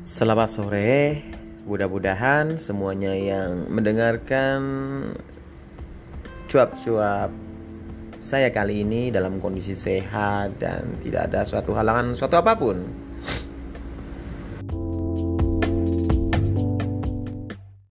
Selamat sore. Mudah-mudahan semuanya yang mendengarkan cuap-cuap saya kali ini dalam kondisi sehat dan tidak ada suatu halangan suatu apa pun.